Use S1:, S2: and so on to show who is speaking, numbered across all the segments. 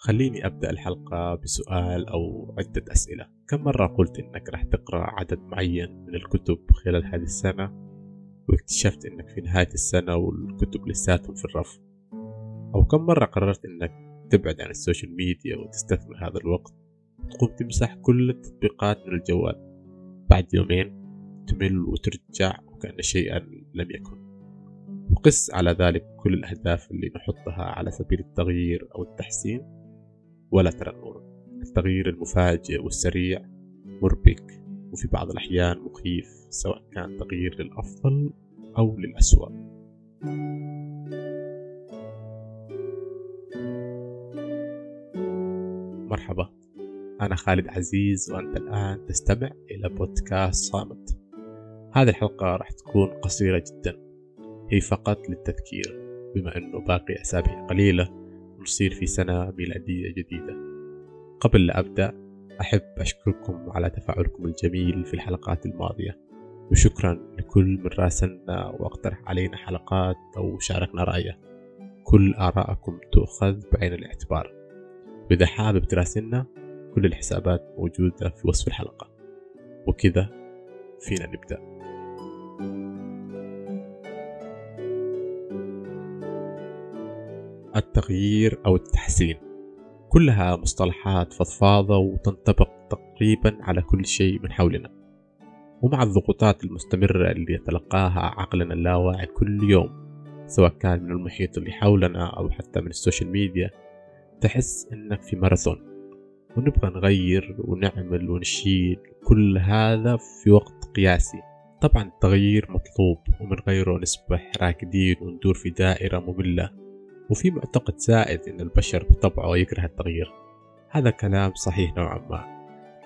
S1: خليني أبدأ الحلقة بسؤال أو عدة أسئلة. كم مرة قلت إنك راح تقرأ عدد معين من الكتب خلال هذه السنة؟ واكتشفت إنك في نهاية السنة والكتب لساتهم في الرف. أو كم مرة قررت إنك تبعد عن السوشيال ميديا وتستثمر هذا الوقت؟ وتقوم تمسح كل التطبيقات من الجوال. بعد يومين تمل وترجع وكأن شيئا لم يكن. وقس على ذلك كل الأهداف اللي نحطها على سبيل التغيير أو التحسين. ولا ترى التغيير المفاجئ والسريع مربك وفي بعض الأحيان مخيف سواء كان تغيير للأفضل أو للأسوأ. مرحبا أنا خالد عزيز وأنت الآن تستمع إلى بودكاست صامت. هذه الحلقة راح تكون قصيرة جدا هي فقط للتذكير بما أنه باقي أسابيع قليلة. ونصير في سنة ميلادية جديدة. قبل لا أبدأ أحب أشكركم على تفاعلكم الجميل في الحلقات الماضية. وشكرا لكل من راسلنا واقترح علينا حلقات أو شاركنا رأيه. كل آراءكم تؤخذ بعين الاعتبار. وإذا حابب تراسلنا كل الحسابات موجودة في وصف الحلقة. وكذا فينا نبدأ. التغيير أو التحسين. كلها مصطلحات فضفاضة وتنطبق تقريبا على كل شيء من حولنا. ومع الضغوطات المستمرة اللي يتلقاها عقلنا اللاواعي كل يوم سواء كان من المحيط اللي حولنا أو حتى من السوشيال ميديا تحس إنك في ماراثون. ونبغى نغير ونعمل ونشيل كل هذا في وقت قياسي. طبعا التغيير مطلوب ومن غيره نسبح راكدين وندور في دائرة مملة. وفي معتقد زائد إن البشر بطبعه يكره التغيير. هذا كلام صحيح نوعا ما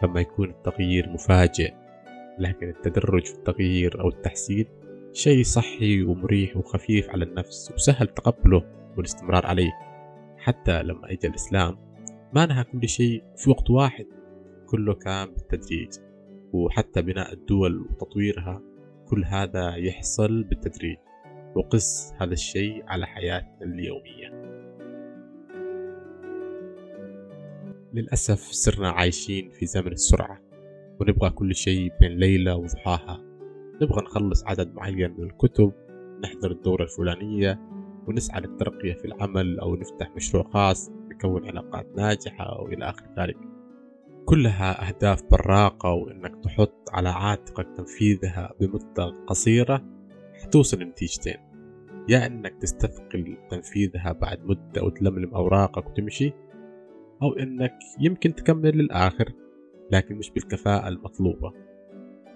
S1: لما يكون التغيير مفاجئ لكن التدرج في التغيير أو التحسين شيء صحي ومريح وخفيف على النفس وسهل تقبله والاستمرار عليه. حتى لما اجى الإسلام ما نهى كل شيء في وقت واحد كله كان بالتدريج. وحتى بناء الدول وتطويرها كل هذا يحصل بالتدريج. وقس هذا الشيء على حياتنا اليومية. للأسف صرنا عايشين في زمن السرعة ونبغى كل شيء بين ليلة وضحاها. نبغى نخلص عدد معين من الكتب نحضر الدورة الفلانية ونسعى للترقية في العمل أو نفتح مشروع خاص نكون علاقات ناجحة وإلى آخر ذلك. كلها أهداف براقة وإنك تحط على عاتقك تنفيذها بمدة قصيرة حتوصل لنتيجتين. يا إنك تستثقل تنفيذها بعد مدة وتلملم أوراقك وتمشي أو إنك يمكن تكمل للآخر لكن مش بالكفاءة المطلوبة.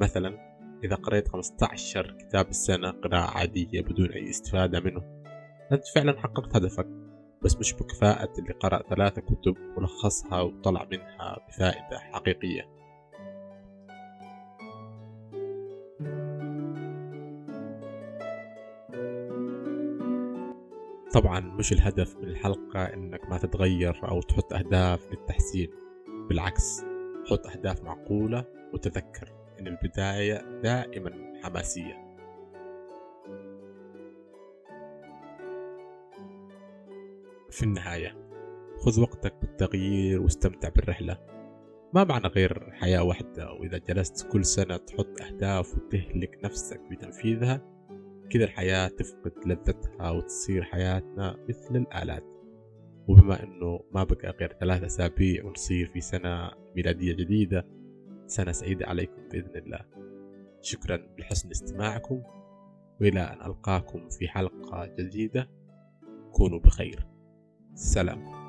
S1: مثلا إذا قريت 15 كتاب السنة قراءة عادية بدون أي استفادة منه أنت فعلا حققت هدفك بس مش بكفاءة اللي قرأ ثلاثة كتب ولخصها وطلع منها بفائدة حقيقية. طبعا مش الهدف من الحلقة إنك ما تتغير أو تحط أهداف للتحسين. بالعكس حط أهداف معقولة وتذكر إن البداية دائما حماسية. في النهاية خذ وقتك بالتغيير واستمتع بالرحلة. ما معنى غير حياة واحدة وإذا جلست كل سنة تحط أهداف وتهلك نفسك بتنفيذها كذا الحياة تفقد لذتها وتصير حياتنا مثل الآلات. وبما أنه ما بقى غير ثلاثة أسابيع ونصير في سنة ميلادية جديدة سنة سعيدة عليكم بإذن الله. شكرا لحسن استماعكم. وإلى أن ألقاكم في حلقة جديدة. كونوا بخير. سلام.